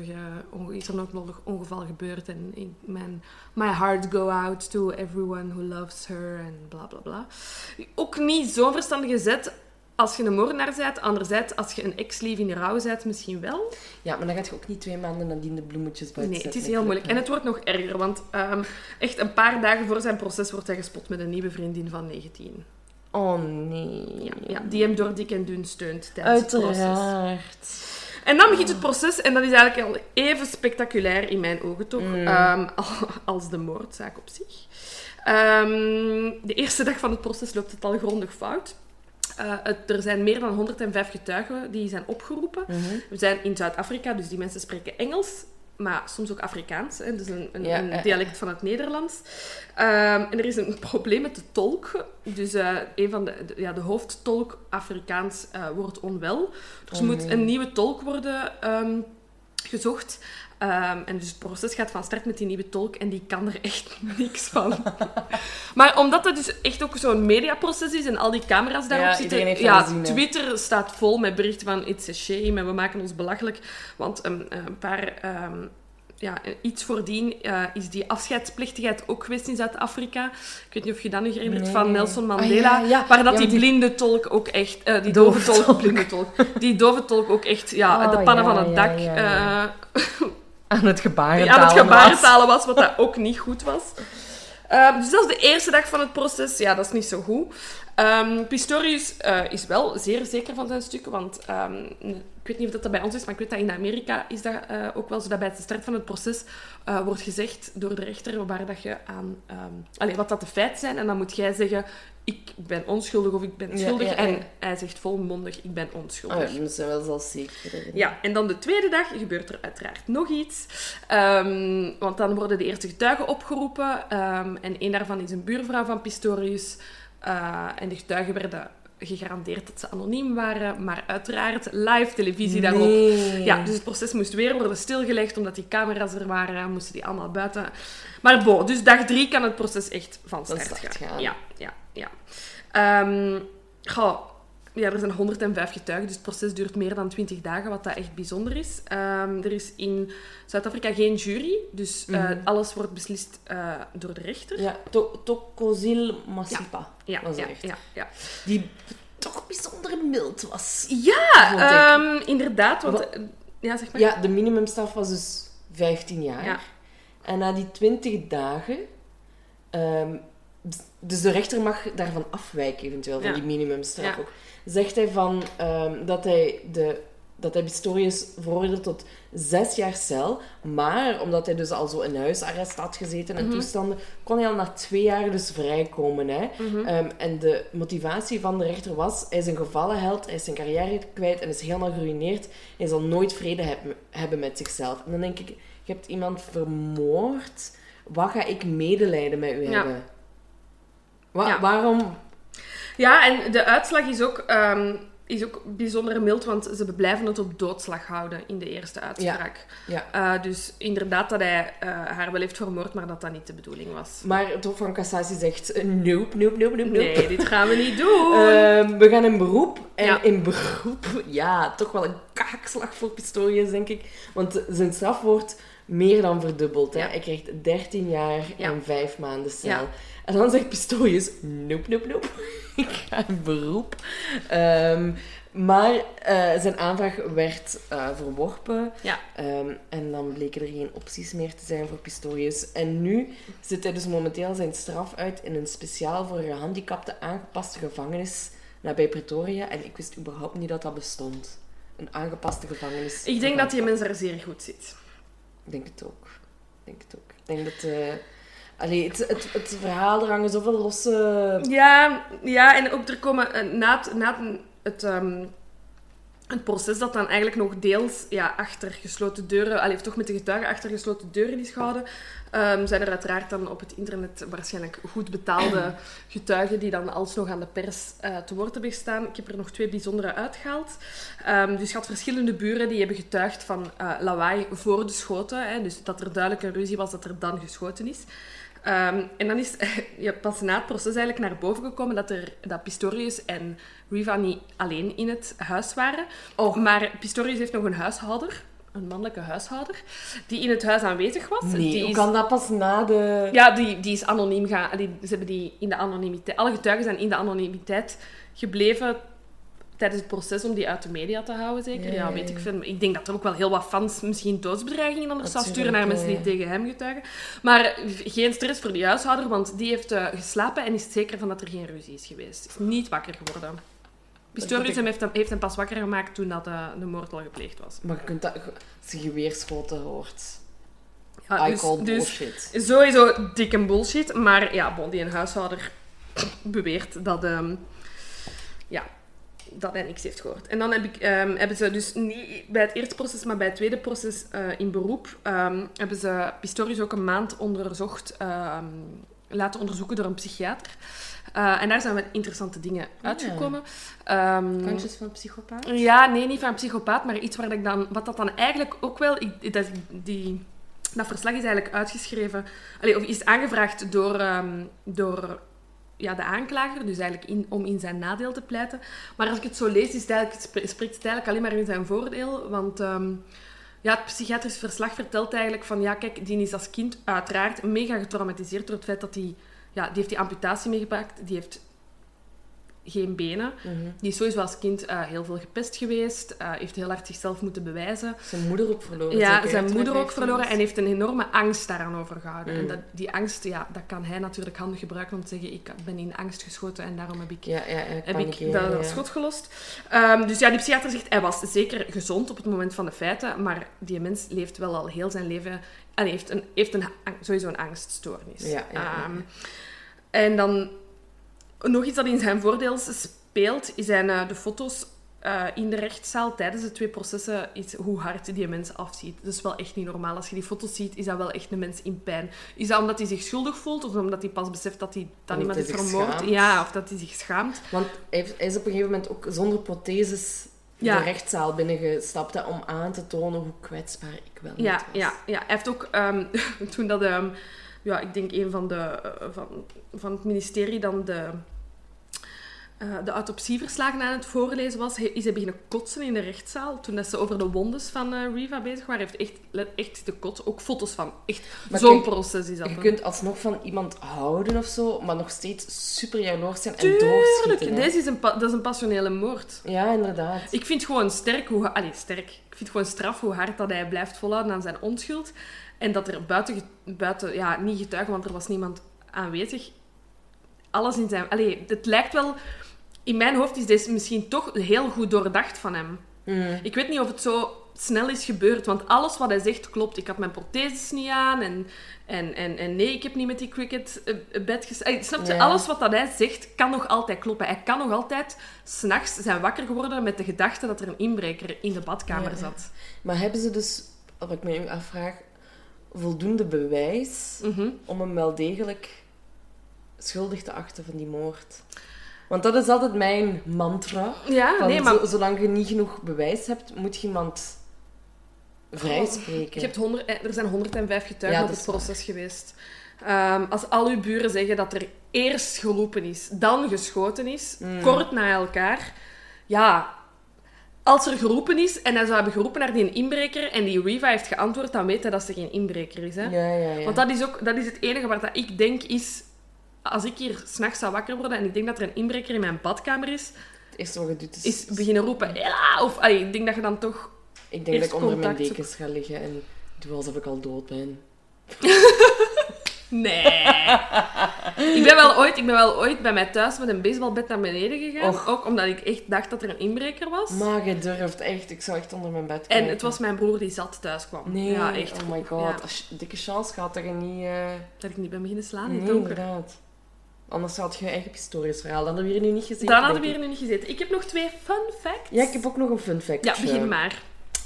is er een noodlottig ongeval gebeurd. En ik, mijn, my heart go out to everyone who loves her en bla bla bla. Ook niet zo'n verstandige zet als je een moordenaar bent. Anderzijds, als je een ex-lief in rouw bent, misschien wel. Ja, maar dan gaat je ook niet twee maanden nadien de bloemetjes buiten Nee, het is heel moeilijk. En het wordt nog erger, want ehm, echt een paar dagen voor zijn proces wordt hij gespot met een nieuwe vriendin van 19. Oh, nee. Ja, ja, die hem door dik en dun steunt tijdens het proces. Uiteraard. En dan begint het proces en dat is eigenlijk al even spectaculair in mijn ogen toch, Mm. ehm, al- als de moordzaak op zich. Ehm, de eerste dag van het proces loopt het al grondig fout. Eh, het- er zijn meer dan 105 getuigen die zijn opgeroepen. Mhm. We zijn in Zuid-Afrika, dus die mensen spreken Engels, maar soms ook Afrikaans. Hè, dus een, een, Ja, een eh, dialect van het Nederlands. Ehm, en er is een probleem met de tolk. Dus eh, een van de, de- ja, de hoofdtolk Afrikaans eh, wordt onwel. Dus er Oh, moet een nieuwe tolk worden ehm, gezocht. Ehm, en dus het proces gaat van start met die nieuwe tolk en die kan er echt niks van. maar omdat het dus echt ook zo'n mediaproces is en al die camera's daarop Ja, zitten... ja, dat gezien. Twitter staat vol met berichten van it's a shame en we maken ons belachelijk. Want een, een paar... ehm, ja, iets voordien eh, is die afscheidsplechtigheid ook geweest in Zuid-Afrika. Ik weet niet of je dat nog herinnert Nee. van Nelson Ah, Mandela. ja, ja. Waar dat Ja, die blinde tolk ook echt... eh, die Dove dove tolk, blinde tolk. Die dove tolk ook echt ja, Oh, de pannen ja, van het dak eh, Aan het gebaren. aan het gebarentalen was, wat dat ook niet goed was. Ehm, dus dat is de eerste dag van het proces. Ja, dat is niet zo goed. Ehm, Pistorius eh, is wel zeer zeker van zijn stuk, want ehm, ik weet niet of dat bij ons is, maar ik weet dat in Amerika is dat eh, ook wel zo dat bij de start van het proces uh, wordt gezegd door de rechter waar dat je aan... Um, allez, wat dat de feiten zijn. En dan moet jij zeggen, ik ben onschuldig of ik ben schuldig. Ja, ja, ja. En hij zegt volmondig, ik ben onschuldig. Oh, dat zijn wel zelfs zeker. Ja, en dan de tweede dag gebeurt er uiteraard nog iets. Um, want dan worden de eerste getuigen opgeroepen. Um, en een daarvan is een buurvrouw van Pistorius. Uh, en de getuigen werden gegarandeerd dat ze anoniem waren, maar uiteraard live televisie daarop. Nee. Ja, dus het proces moest weer worden stilgelegd, omdat die camera's er waren, moesten die allemaal buiten. Maar bon, dus dag drie kan het proces echt van start, start gaan. gaan. Ja, ja, ja. Um, goh, ja, er zijn 105 getuigen, dus het proces duurt meer dan 20 dagen, wat dat echt bijzonder is. Um, er is in Zuid-Afrika geen jury, dus uh, mm -hmm. alles wordt beslist uh, door de rechter. Ja, to Tokozil Masipa ja. was ja, de rechter. ja, ja. Die toch bijzonder mild was. Ja, um, inderdaad. Want, Wat? ja, zeg maar. Ja, de minimumstraf was dus 15 jaar. Ja. En na die 20 dagen... Um, dus de rechter mag daarvan afwijken, eventueel, van die minimumstraf ook. Zegt hij van, um, dat hij de dat hij Pistorius veroordeelt tot zes jaar cel. Maar omdat hij dus al zo in huisarrest had gezeten en Mhm. toestanden, kon hij al na twee jaar dus vrijkomen. Hè? Mhm. Um, en de motivatie van de rechter was, hij is een gevallen held, hij is zijn carrière kwijt en is helemaal geruineerd. Hij zal nooit vrede heb- hebben met zichzelf. En dan denk ik, je hebt iemand vermoord, wat ga ik medelijden met u Ja. hebben? Wa- Ja. Waarom? Ja, en de uitslag is ook, ehm, is ook bijzonder mild, want ze blijven het op doodslag houden in de eerste uitspraak. Ja. Eh, dus inderdaad dat hij eh, haar wel heeft vermoord, maar dat dat niet de bedoeling was. Maar het Hof van Cassatie zegt, eh, nope, nope, nope, nope. Nee, dit gaan we niet doen. Ehm, we gaan in beroep. En Ja. in beroep, ja, toch wel een kaakslag voor Pistorius, denk ik. Want zijn straf wordt meer dan verdubbeld. Hè. Hij krijgt 13 jaar Ja. en 5 maanden cel. En dan zegt Pistorius, nope, nope, nope. ik ga in beroep. Ehm, maar eh, zijn aanvraag werd eh, verworpen. Ja. Ehm, en dan bleken er geen opties meer te zijn voor Pistorius. En nu zit hij dus momenteel zijn straf uit in een speciaal voor gehandicapten aangepaste gevangenis nabij Pretoria. En ik wist überhaupt niet dat dat bestond. Een aangepaste gevangenis. Ik denk dat die mens er zeer goed zit. Denk het ook. Denk het ook. Ik denk dat... allee, het, het, het verhaal, er hangen zoveel losse... Ja, ja en ook er komen eh, na het, na het, ehm, het proces dat dan eigenlijk nog deels ja, achter gesloten deuren, allee, toch met de getuigen achter gesloten deuren is gehouden, ehm, zijn er uiteraard dan op het internet waarschijnlijk goed betaalde getuigen die dan alsnog aan de pers eh, te woord hebben gestaan. Ik heb er nog twee bijzondere uitgehaald. Ehm, dus je had verschillende buren die hebben getuigd van eh, lawaai voor de schoten. Hè, dus dat er duidelijk een ruzie was dat er dan geschoten is. Um, en dan is ja, pas na het proces eigenlijk naar boven gekomen dat, er, dat Pistorius en Riva niet alleen in het huis waren. Oh. Maar Pistorius heeft nog een huishouder, een mannelijke huishouder, die in het huis aanwezig was. Nee, die hoe is, kan dat pas na de... Ja, die, die is anoniem gaan. Die, ze hebben die in de anonimiteit... Alle getuigen zijn in de anonimiteit gebleven tijdens het proces om die uit de media te houden, zeker. Ja, Ja, ja, weet ik veel. Ik denk dat er ook wel heel wat fans misschien doodsbedreigingen anders zou sturen naar mensen die tegen hem getuigen. Maar geen stress voor die huishouder, want die heeft eh, geslapen en is zeker van dat er geen ruzie is geweest. Is niet wakker geworden. Pistorius heeft, hem, heeft hem pas wakker gemaakt toen dat, eh, de moord al gepleegd was. Maar je kunt dat... Als je geweerschoten hoort. Ja, I dus- call dus bullshit. Sowieso dikke bullshit. Maar ja, bon, die een huishouder beweert dat, ehm, ja, dat hij niks heeft gehoord. En dan heb ik, ehm, hebben ze dus niet bij het eerste proces, maar bij het tweede proces eh, in beroep, ehm, hebben ze Pistorius ook een maand onderzocht, laten onderzoeken door een psychiater. Eh, en daar zijn wel interessante dingen uitgekomen. Ehm, Kantjes van psychopaat? ja, nee, niet van een psychopaat, maar iets waar ik dan, wat dat dan eigenlijk ook wel, ik, dat, die, dat verslag is eigenlijk uitgeschreven, of is aangevraagd door, ehm, door ja, de aanklager, dus eigenlijk in, om in zijn nadeel te pleiten. Maar als ik het zo lees, is het eigenlijk, spre- spreekt het eigenlijk alleen maar in zijn voordeel, want ehm, ja, het psychiatrisch verslag vertelt eigenlijk van, ja, kijk, die is als kind uiteraard mega getraumatiseerd door het feit dat hij, ja, die heeft die amputatie meegepakt, die heeft geen benen. Die is sowieso als kind eh, heel veel gepest geweest. eh, heeft heel hard zichzelf moeten bewijzen. Zijn moeder ook verloren. Ja, zijn moeder ook verloren en 15 heeft een enorme angst daaraan overgehouden. Mm. En dat, die angst, ja, dat kan hij natuurlijk handig gebruiken om te zeggen, ik ben in angst geschoten en daarom heb ik. Ja, ja, heb ik dat, schot gelost. Ehm, dus ja, die psychiater zegt, hij was zeker gezond op het moment van de feiten, maar die mens leeft wel al heel zijn leven... Allee, heeft, een, heeft een, sowieso een angststoornis. Ehm, en dan nog iets dat in zijn voordeel speelt, zijn eh, de foto's eh, in de rechtszaal tijdens de twee processen, is hoe hard die mens afziet. Dat is wel echt niet normaal. Als je die foto's ziet, is dat wel echt een mens in pijn. Is dat omdat hij zich schuldig voelt, of omdat hij pas beseft dat hij dan iemand heeft zich vermoord? Ja, of dat hij zich schaamt. Want hij, is op een gegeven moment ook zonder protheses Ja. de rechtszaal binnengestapt hè, om aan te tonen hoe kwetsbaar ik wel niet Ja, was. ja, ja. Hij heeft ook, ehm, toen dat, ehm, ja, ik denk een van de, eh, van, van het ministerie dan de, eh, de autopsieverslagen aan het voorlezen was, is hij beginnen kotsen in de rechtszaal. Toen dat ze over de wondes van eh, Riva bezig waren, heeft echt, echt zitten kotsen. Ook foto's van. Echt, zo'n proces is dat. Je kunt alsnog van iemand houden of zo, maar nog steeds super jaloers zijn en Tuurlijk, doorschieten. hè. deze is een, dat is een passionele moord. Ja, inderdaad. Ik vind gewoon sterk hoe... Allee, sterk. Ik vind gewoon straf hoe hard dat hij blijft volhouden aan zijn onschuld. En dat er buiten... buiten ja, niet getuigen, want er was niemand aanwezig. Alles in zijn... Allee, het lijkt wel... In mijn hoofd is deze misschien toch heel goed doordacht van hem. Mm. Ik weet niet of het zo snel is gebeurd, want alles wat hij zegt klopt. Ik had mijn protheses niet aan en, en, en, en nee, ik heb niet met die cricket eh, bed gestaan. Snap je? Ja. Alles wat dat hij zegt kan nog altijd kloppen. Hij kan nog altijd s'nachts zijn wakker geworden met de gedachte dat er een inbreker in de badkamer Ja, zat. Maar hebben ze dus, wat ik me nu afvraag, voldoende bewijs Mhm. om hem wel degelijk schuldig te achten van die moord? Want dat is altijd mijn mantra. Ja, Van nee, maar zo- zolang je niet genoeg bewijs hebt, moet je iemand vrijspreken. je hebt 100, eh, er zijn 105 getuigen Ja, op het proces geweest. Ehm, als al uw buren zeggen dat er eerst geroepen is, dan geschoten is, Mm. kort na elkaar, ja, als er geroepen is en hij zou hebben geroepen naar die inbreker en die Riva heeft geantwoord, dan weet hij dat ze geen inbreker is. Hè? Ja, ja, ja. Want dat is ook dat is het enige waar dat ik denk is, als ik hier s'nachts zou wakker worden en ik denk dat er een inbreker in mijn badkamer is, Het eerste wat je doet is... is beginnen roepen, Ella! Of allee, ik denk dat je dan toch ik denk dat ik onder mijn dekens ga liggen en doe alsof ik al dood ben. Nee. ik, ben wel ooit, ik ben wel ooit bij mij thuis met een baseballbed naar beneden gegaan. Och. Ook omdat ik echt dacht dat er een inbreker was. Maar je durft echt. Ik zou echt onder mijn bed en kijken. het was mijn broer die zat thuis kwam. Nee, Ja, echt. oh my god. Ja. Als je dikke chance gehad dat je niet... eh, Dat ik niet ben beginnen slaan in het Nee, donker. inderdaad. Anders had je je eigen historisch verhaal. Dan hadden we hier nu niet gezeten. Dan hadden we hier nu niet gezeten. Ik heb nog twee fun facts. Ja, ik heb ook nog een fun fact. Ja, begin maar.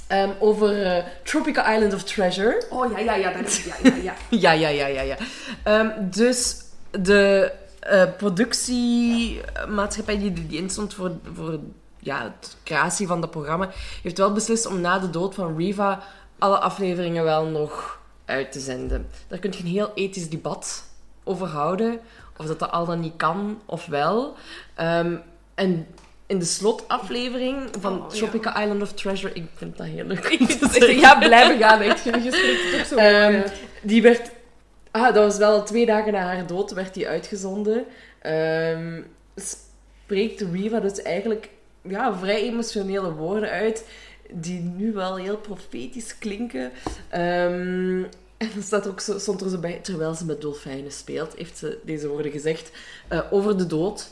Ehm, over eh, Tropical Island of Treasure. Oh ja, ja, ja. Dat, ja, ja, ja. Ja, ja, ja, ja, ja. Ehm, dus de eh, productiemaatschappij die, die instond voor, voor ja, de creatie van dat programma, heeft wel beslist om na de dood van Riva alle afleveringen wel nog uit te zenden. Daar kun je een heel ethisch debat over houden. Of dat dat al dan niet kan, of wel. Ehm, en in de slotaflevering van Oh, ja. Island of Treasure, ik vind dat heel leuk. Ik ja, blijven gaan. Echt. Je zo Ehm, die werd... Ah, dat was wel twee dagen na haar dood, werd die uitgezonden. Ehm, spreekt Riva dus eigenlijk ja, vrij emotionele woorden uit, die nu wel heel profetisch klinken. En staat ook zo bij, terwijl ze met dolfijnen speelt, heeft ze deze woorden gezegd eh, over de dood.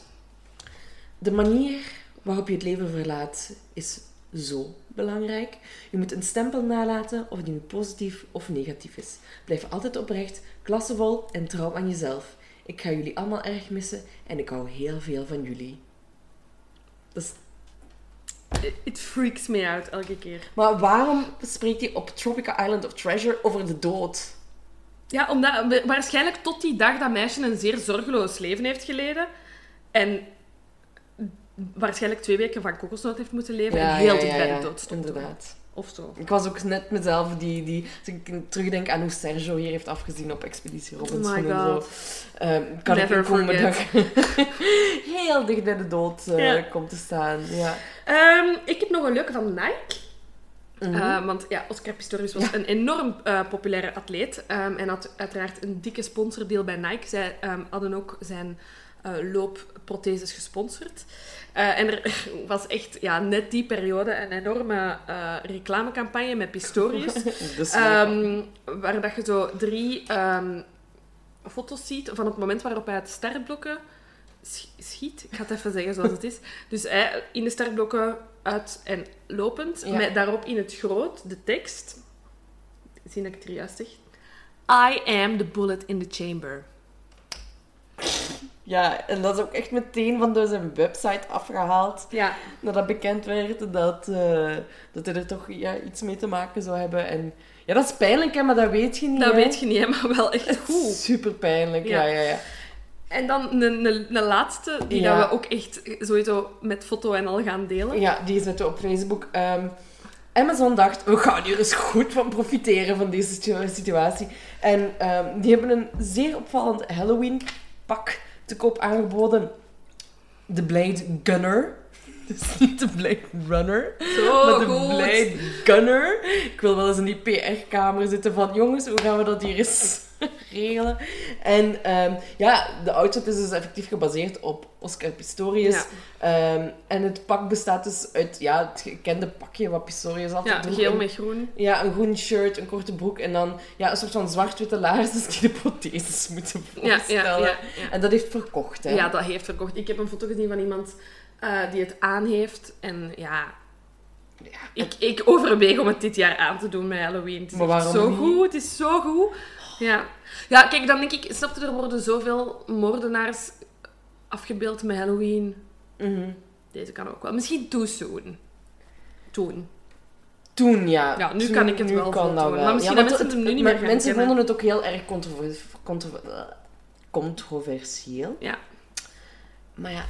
De manier waarop je het leven verlaat is zo belangrijk. Je moet een stempel nalaten of die nu positief of negatief is. Blijf altijd oprecht, klassevol en trouw aan jezelf. Ik ga jullie allemaal erg missen en ik hou heel veel van jullie. Dat is- It freaks me out elke keer. Maar waarom spreekt hij op Tropical Island of Treasure over de dood? Ja, omdat wa- waarschijnlijk tot die dag dat meisje een zeer zorgeloos leven heeft geleden. En waarschijnlijk twee weken van kokosnoot heeft moeten leven. en heel dicht bij de dood stond. Inderdaad. Of zo. Ik was ook net mezelf die, die... Als ik terugdenk aan hoe Sergio hier heeft afgezien op Expeditie Robinson Oh my en zo. god. ehm, kan Never ik heel dicht bij de dood eh, Ja. komt te staan. Ja. Ehm, ik heb nog een leuke van Nike. Mhm. Eh, want ja, Oscar Pistorius was een enorm eh, populaire atleet. ehm, en had uiteraard een dikke sponsordeal bij Nike. Zij hadden ook zijn eh, loopprotheses gesponsord. Eh, en er was echt ja, net die periode een enorme eh, reclamecampagne met Pistorius. Ehm, waar dat je zo drie ehm, foto's ziet van het moment waarop hij het sterrenblokken sch- schiet. Ik ga het even zeggen zoals het is. Dus hij in de sterrenblokken uit en lopend, Ja. met daarop in het groot de tekst. Zie dat ik het er juist zeg. I am the bullet in the chamber. Ja, en dat is ook echt meteen van door zijn website afgehaald. Ja, Nadat bekend werd dat, eh, dat hij er toch ja, iets mee te maken zou hebben. En ja, dat is pijnlijk, hè, maar dat weet je niet. dat hè. weet je niet, hè, maar wel echt goed. Super pijnlijk, ja, Ja. ja, ja. En dan een, een, een laatste, die Ja. dat we ook echt sowieso met foto en al gaan delen. Ja, die zetten we op Facebook. Ehm, Amazon dacht, we gaan hier eens goed van profiteren van deze situ- situatie. En ehm, die hebben een zeer opvallend Halloween-pak te koop aangeboden. De Blade Gunner. Dus niet de Blade Runner, Zo maar de goed. Blade Gunner. Ik wil wel eens in die PR-kamer zitten van, jongens, hoe gaan we dat hier eens regelen? En ehm, ja, de outfit is dus effectief gebaseerd op Oscar Pistorius. Ja. Ehm, en het pak bestaat dus uit ja, het gekende pakje wat Pistorius altijd Ja, droeg. geel Een- met groen. Ja, een groen shirt, een korte broek en dan ja, een soort van zwart-witte laarzen die de protheses moeten voorstellen. ja, ja. En dat heeft verkocht, hè? Ja, dat heeft verkocht. Ik heb een foto gezien van iemand eh, die het aan heeft. En ja, Ja, ik, ik overweeg om het dit jaar aan te doen met Halloween. Het is echt zo niet? goed. Het is zo goed. Ja. ja, kijk, dan denk ik... Snap je, er worden zoveel moordenaars afgebeeld met Halloween. Mhm. Deze kan ook wel. Misschien too soon. Toen. Toen, ja. Ja, nu Toen- kan ik het nu wel kan dat wel. Maar misschien Ja, mensen het nu niet maar meer gaan Mensen kennen. vonden het ook heel erg controver- controver- controversieel. Ja. Maar ja,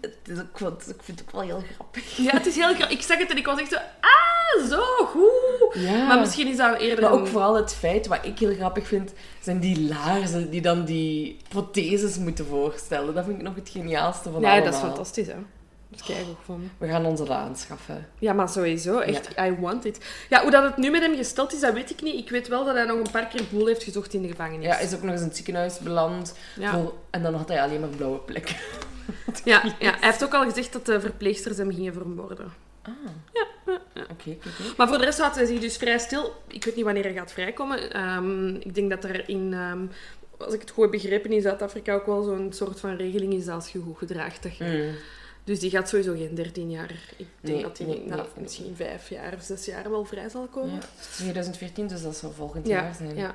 het is ook wel- ik vind het ook wel heel grappig. Ja, het is heel grappig. Ik zag het en ik was echt zo... Ah, zo goed. Ja. Maar misschien is dat eerder... Maar ook vooral het feit, wat ik heel grappig vind, zijn die laarzen die dan die protheses moeten voorstellen. Dat vind ik nog het geniaalste van Ja, allemaal. dat is fantastisch, hè. Dat kijk ik ook van. We gaan onze dat aanschaffen. Ja, maar sowieso. Echt, I want it. Ja, hoe dat het nu met hem gesteld is, dat weet ik niet. Ik weet wel dat hij nog een paar keer boel heeft gezocht in de gevangenis. Ja, is ook nog eens in het ziekenhuis beland. ja. Voor- en dan had hij alleen maar blauwe plekken. ja, ja, hij heeft ook al gezegd dat de verpleegsters hem gingen vermoorden. Oké, oké, oké. Maar voor de rest houdt hij zich dus vrij stil. Ik weet niet wanneer hij gaat vrijkomen. Ehm, ik denk dat er in... ehm, als ik het goed heb begrepen, in Zuid-Afrika ook wel zo'n soort van regeling is als je goed gedraagt. Dat je... Mm. Dus die gaat sowieso geen 13 jaar. Ik denk Nee, dat hij nee, na nee. misschien vijf jaar of zes jaar wel vrij zal komen. Ja, het is 2014, dus dat zal volgend Ja, jaar zijn. ja.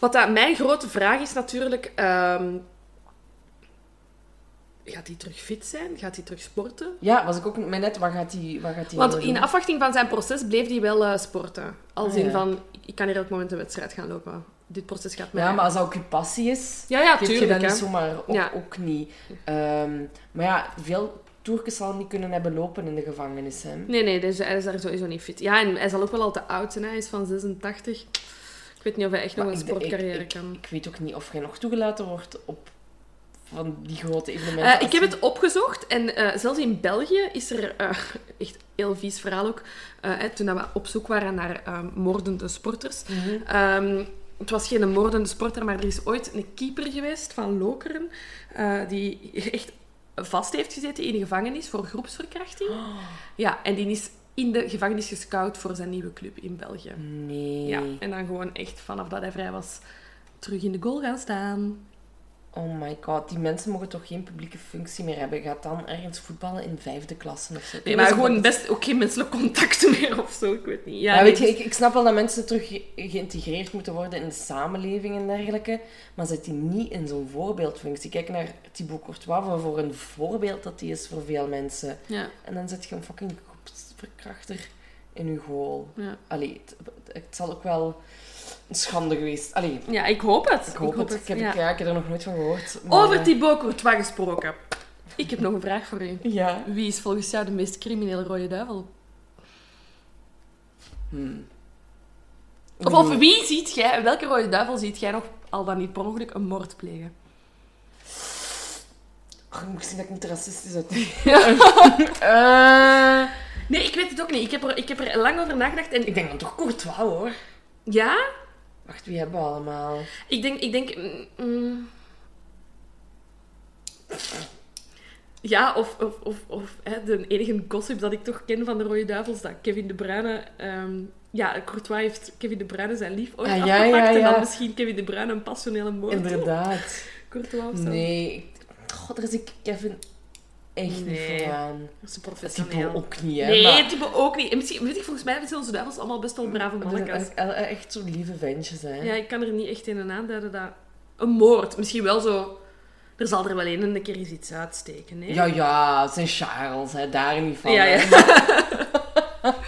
Wat dat, mijn grote vraag is natuurlijk... ehm, gaat hij terug fit zijn? Gaat hij terug sporten? Ja, was ik ook maar net, wat gaat hij wat gaat die Want doen? in afwachting van zijn proces bleef hij wel eh, sporten. Als Ah, in ja. van, ik kan hier elk moment een wedstrijd gaan lopen. Dit proces gaat mij... Ja, maar als dat ook je passie is, Ja, ja, geef je tuurlijk. dat niet zomaar op, Ja. ook niet. Ehm, maar ja, veel toerkes zal niet kunnen hebben lopen in de gevangenis. Hè. Nee, nee, dus hij is daar sowieso niet fit. Ja, en hij zal ook wel al te oud zijn. Hij is van 86. Ik weet niet of hij echt nog een ik- sportcarrière ik, kan. Ik weet ook niet of hij nog toegelaten wordt op van die grote evenementen. Eh, ik heb het opgezocht en eh, zelfs in België is er eh, echt heel vies verhaal ook. eh, toen we op zoek waren naar ehm, moordende sporters. Mhm. Ehm, het was geen moordende sporter, maar er is ooit een keeper geweest van Lokeren eh, die echt vast heeft gezeten in de gevangenis voor groepsverkrachting. Ja, en die is in de gevangenis gescout voor zijn nieuwe club in België. Nee. Ja, en dan gewoon echt vanaf dat hij vrij was terug in de goal gaan staan. Oh my god, die mensen mogen toch geen publieke functie meer hebben? Gaat dan ergens voetballen in vijfde klasse of zo? Nee, maar gewoon best ook geen menselijk contact meer of zo, ik weet niet. Ja, nee, weet je, ik, ik snap wel dat mensen terug ge- geïntegreerd moeten worden in de samenleving en dergelijke, maar zet die niet in zo'n voorbeeldfunctie. Kijk naar Thibaut Courtois, voor, voor een voorbeeld dat die is voor veel mensen. Ja, En dan zet je een fucking groepsverkrachter in je goal. ja. Allee, het, het zal ook wel schande geweest. Allee, ja, ik hoop het. ik hoop het. Ik heb, ja. ja. ik heb er nog nooit van gehoord. maar, Over eh, Thibaut Courtois gesproken. Ik heb nog een vraag voor u. Ja. Wie is volgens jou de meest criminele rode duivel? Hmm. Of, of wie ziet jij, welke rode duivel ziet jij nog al dan niet per ongeluk een moord plegen? Ach, ik moet zien dat ik niet racistisch uit. Eh, Nee, ik weet het ook niet. Ik heb er, ik heb er lang over nagedacht. En ik denk dan toch Courtois hoor. ja, Wacht, wie hebben we allemaal? ik denk... Ik denk mm, mm, Ja, of, of, of, of hè, de enige gossip dat ik toch ken van de Rode Duivels, dat Kevin De Bruyne... ehm, ja, Courtois heeft Kevin De Bruyne zijn lief ooit Ah, ja, afgepakt. ja, En dan misschien Kevin De Bruyne een passionele moord. Inderdaad. Courtois of zo. Nee. God, daar is ik Kevin echt niet Nee. voor aan. Dat is Dat professioneel. type ook niet, hè. Nee, maar- type ook niet. En misschien, weet ik, volgens mij zijn onze duivels allemaal best wel brave Dat zijn mannetjes. echt, echt zo lieve ventjes, hè. Ja, ik kan er niet echt in aan aanduiden dat... Een moord. Misschien wel zo... Er zal er wel een en een keer eens iets uitsteken, nee? Ja, ja, zijn Charles, hè. daar niet van. Ja, hè. ja.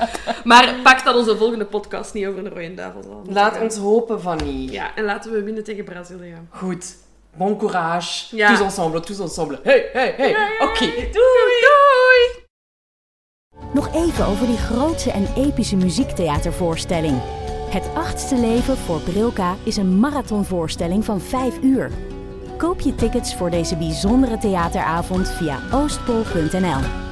Maar pak dan onze volgende podcast niet over de rode duivels aan. Laat ons hopen van niet. Ja, en laten we winnen tegen Brazilië. Goed. Bon courage. Ja. Tous ensemble, tous ensemble. Hey, hey, hey. Oké, doei. Doei! Nog even over die grootse en epische muziektheatervoorstelling. Het achtste leven voor Brilka is een marathonvoorstelling van 5 uur. Koop je tickets voor deze bijzondere theateravond via oostpol.nl.